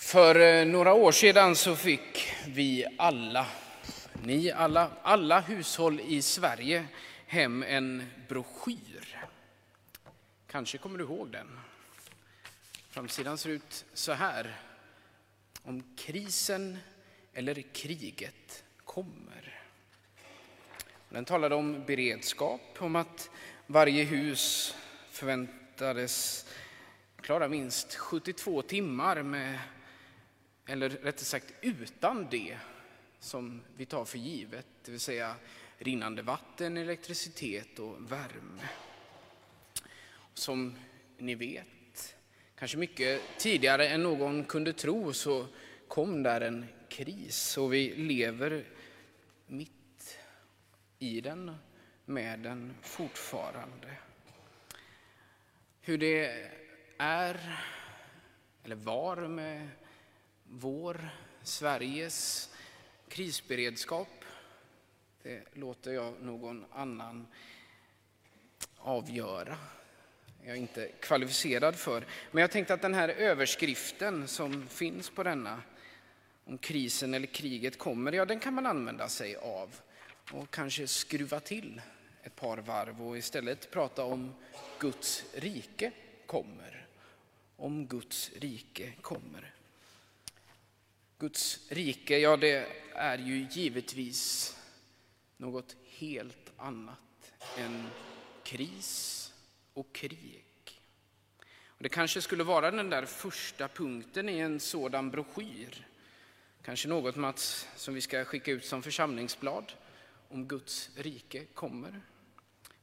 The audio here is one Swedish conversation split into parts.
För eh, några år sedan så fick vi alla, ni alla, alla hushåll i Sverige hem en broschyr. Kanske kommer du ihåg den. Framsidan ser ut så här. Om krisen eller kriget kommer. Den talade om beredskap, om att varje hus förväntades klara minst 72 timmar med eller rättare sagt utan det som vi tar för givet, det vill säga rinnande vatten, elektricitet och värme. Som ni vet, kanske mycket tidigare än någon kunde tro, så kom där en kris och vi lever mitt i den, med den fortfarande. Hur det är, eller var, med vår, Sveriges krisberedskap, det låter jag någon annan avgöra. Jag är inte kvalificerad för. Men jag tänkte att den här överskriften som finns på denna, om krisen eller kriget kommer, ja den kan man använda sig av och kanske skruva till ett par varv och istället prata om Guds rike kommer. Om Guds rike kommer. Guds rike, ja det är ju givetvis något helt annat än kris och krig. Och det kanske skulle vara den där första punkten i en sådan broschyr. Kanske något Mats som vi ska skicka ut som församlingsblad om Guds rike kommer.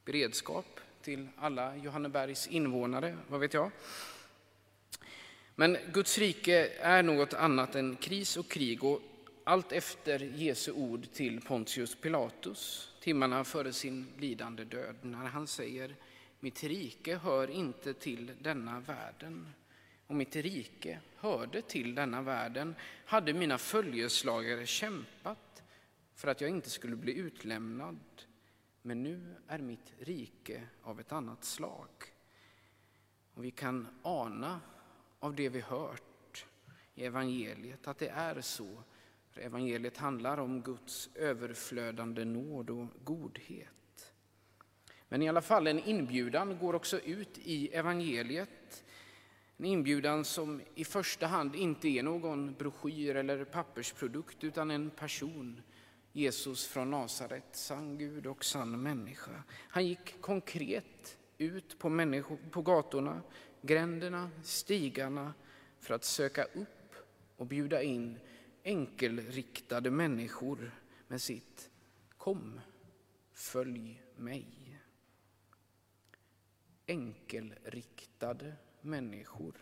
Beredskap till alla Johannebergs invånare, vad vet jag. Men Guds rike är något annat än kris och krig och allt efter Jesu ord till Pontius Pilatus, timmarna före sin lidande död, när han säger mitt rike hör inte till denna världen. Om mitt rike hörde till denna världen hade mina följeslagare kämpat för att jag inte skulle bli utlämnad. Men nu är mitt rike av ett annat slag. Och vi kan ana av det vi hört i evangeliet, att det är så. För evangeliet handlar om Guds överflödande nåd och godhet. Men i alla fall, en inbjudan går också ut i evangeliet. En inbjudan som i första hand inte är någon broschyr eller pappersprodukt utan en person. Jesus från Nasaret, sann Gud och sann människa. Han gick konkret ut på, människor, på gatorna, gränderna, stigarna för att söka upp och bjuda in enkelriktade människor med sitt Kom, följ mig. Enkelriktade människor.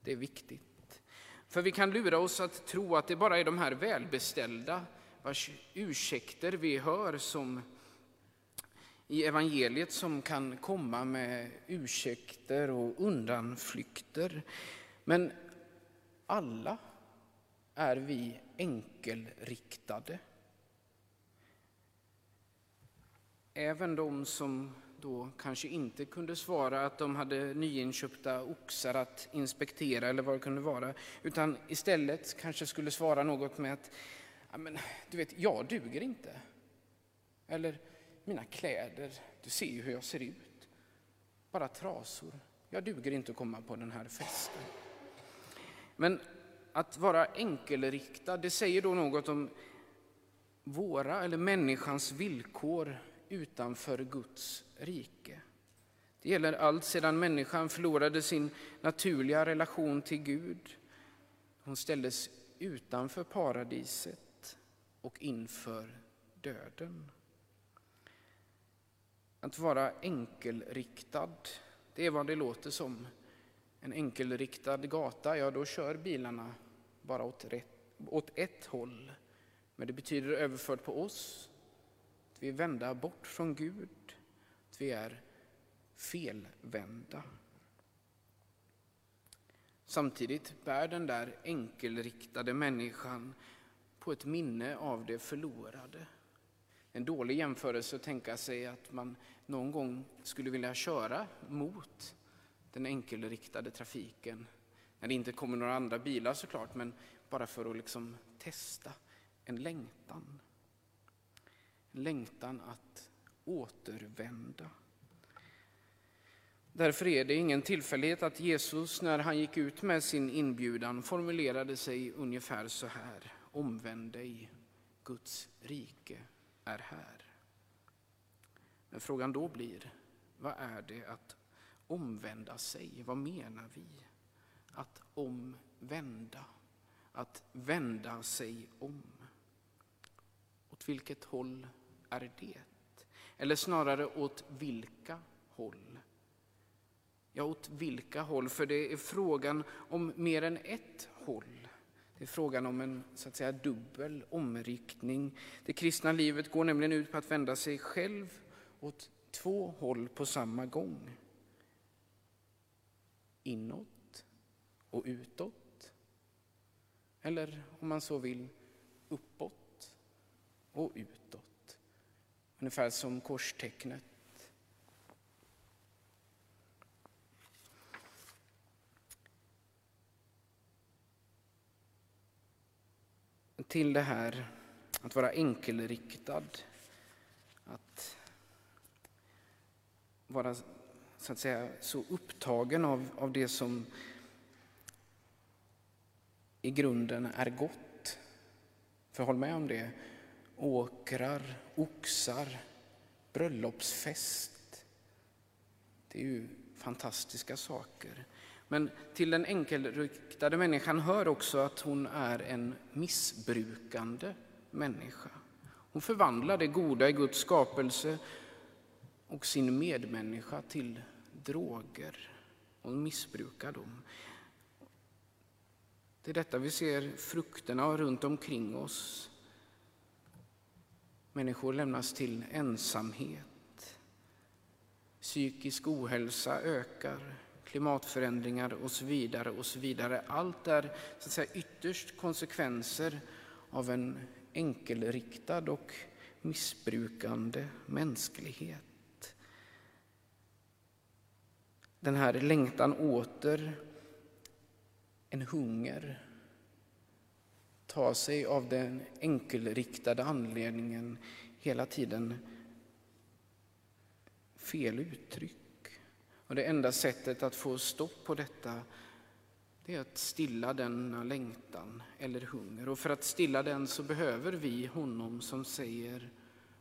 Det är viktigt. För vi kan lura oss att tro att det bara är de här välbeställda vars ursäkter vi hör som i evangeliet som kan komma med ursäkter och undanflykter. Men alla är vi enkelriktade. Även de som då kanske inte kunde svara att de hade nyinköpta oxar att inspektera eller vad det kunde vara, utan istället kanske skulle svara något med att men, du vet, jag duger inte. Eller mina kläder, du ser ju hur jag ser ut. Bara trasor. Jag duger inte att komma på den här festen. Men att vara enkelriktad, det säger då något om våra eller människans villkor utanför Guds rike. Det gäller allt sedan människan förlorade sin naturliga relation till Gud. Hon ställdes utanför paradiset och inför döden. Att vara enkelriktad, det är vad det låter som. En enkelriktad gata, ja då kör bilarna bara åt, rätt, åt ett håll. Men det betyder överfört på oss att vi är vända bort från Gud, att vi är felvända. Samtidigt bär den där enkelriktade människan på ett minne av det förlorade en dålig jämförelse att tänka sig att man någon gång skulle vilja köra mot den enkelriktade trafiken. När det inte kommer några andra bilar såklart, men bara för att liksom testa en längtan. En längtan att återvända. Därför är det ingen tillfällighet att Jesus när han gick ut med sin inbjudan formulerade sig ungefär så här. Omvänd dig, Guds rike är här. Men frågan då blir, vad är det att omvända sig? Vad menar vi? Att omvända, att vända sig om. Åt vilket håll är det? Eller snarare åt vilka håll? Ja, åt vilka håll? För det är frågan om mer än ett håll. Det är frågan om en så att säga, dubbel omriktning. Det kristna livet går nämligen ut på att vända sig själv åt två håll på samma gång. Inåt och utåt. Eller om man så vill, uppåt och utåt. Ungefär som korstecknet. Till det här att vara enkelriktad, att vara så att säga så upptagen av, av det som i grunden är gott. För håll med om det. Åkrar, oxar, bröllopsfest. Det är ju fantastiska saker. Men till den enkelriktade människan hör också att hon är en missbrukande människa. Hon förvandlar det goda i Guds skapelse och sin medmänniska till droger Hon missbrukar dem. Det är detta vi ser frukterna runt omkring oss. Människor lämnas till ensamhet. Psykisk ohälsa ökar, klimatförändringar och så vidare. och så vidare. Allt är så att säga, ytterst konsekvenser av en enkelriktad och missbrukande mänsklighet. Den här längtan åter, en hunger, tar sig av den enkelriktade anledningen hela tiden fel uttryck. Och det enda sättet att få stopp på detta det är att stilla denna längtan eller hunger. Och för att stilla den så behöver vi honom som säger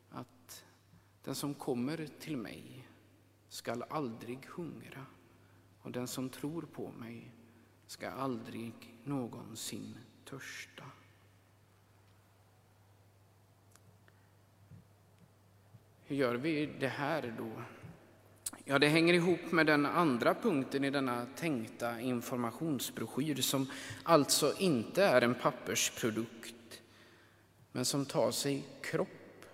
att den som kommer till mig skall aldrig hungra och den som tror på mig ska aldrig någonsin törsta. Hur gör vi det här då? Ja, det hänger ihop med den andra punkten i denna tänkta informationsbroschyr som alltså inte är en pappersprodukt men som tar sig kropp.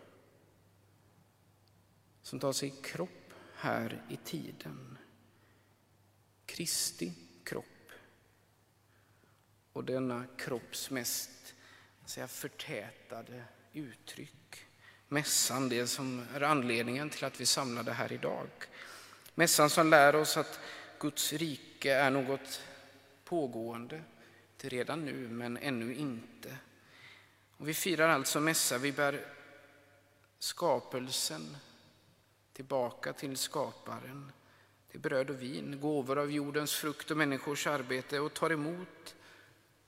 Som tar sig kropp här i tiden. Kristi kropp. Och denna kropps mest säga, förtätade uttryck. Mässan, det som är anledningen till att vi samlade här idag. Mässan som lär oss att Guds rike är något pågående, Inte redan nu men ännu inte. Och vi firar alltså mässa, vi bär skapelsen tillbaka till skaparen. Det är bröd och vin, gåvor av jordens frukt och människors arbete och tar emot,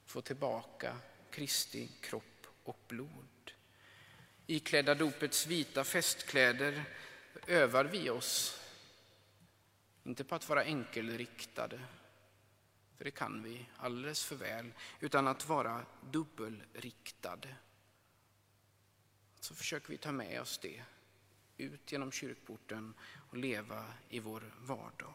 får tillbaka Kristi kropp och blod. Iklädda dopets vita festkläder övar vi oss, inte på att vara enkelriktade, för det kan vi alldeles för väl, utan att vara dubbelriktade. Så försöker vi ta med oss det ut genom kyrkporten och leva i vår vardag.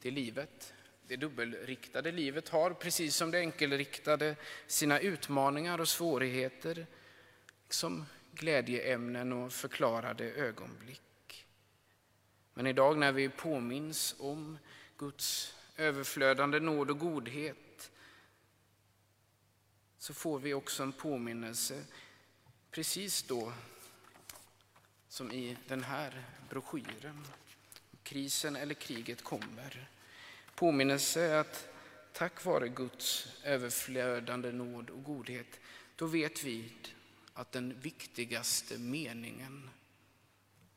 Det livet, det dubbelriktade livet har, precis som det enkelriktade, sina utmaningar och svårigheter, som glädjeämnen och förklarade ögonblick. Men idag när vi påminns om Guds överflödande nåd och godhet så får vi också en påminnelse precis då som i den här broschyren. Krisen eller kriget kommer. påminnelse att tack vare Guds överflödande nåd och godhet, då vet vi att den viktigaste meningen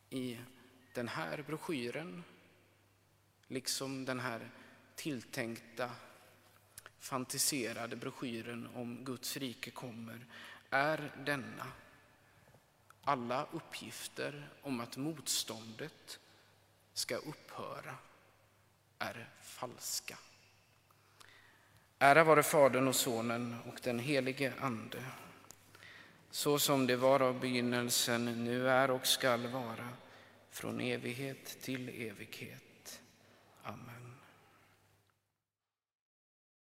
i den här broschyren, liksom den här tilltänkta fantiserade broschyren om Guds rike kommer, är denna. Alla uppgifter om att motståndet ska upphöra är falska. Ära vare Fadern och Sonen och den helige Ande. Så som det var av begynnelsen, nu är och skall vara, från evighet till evighet. Amen.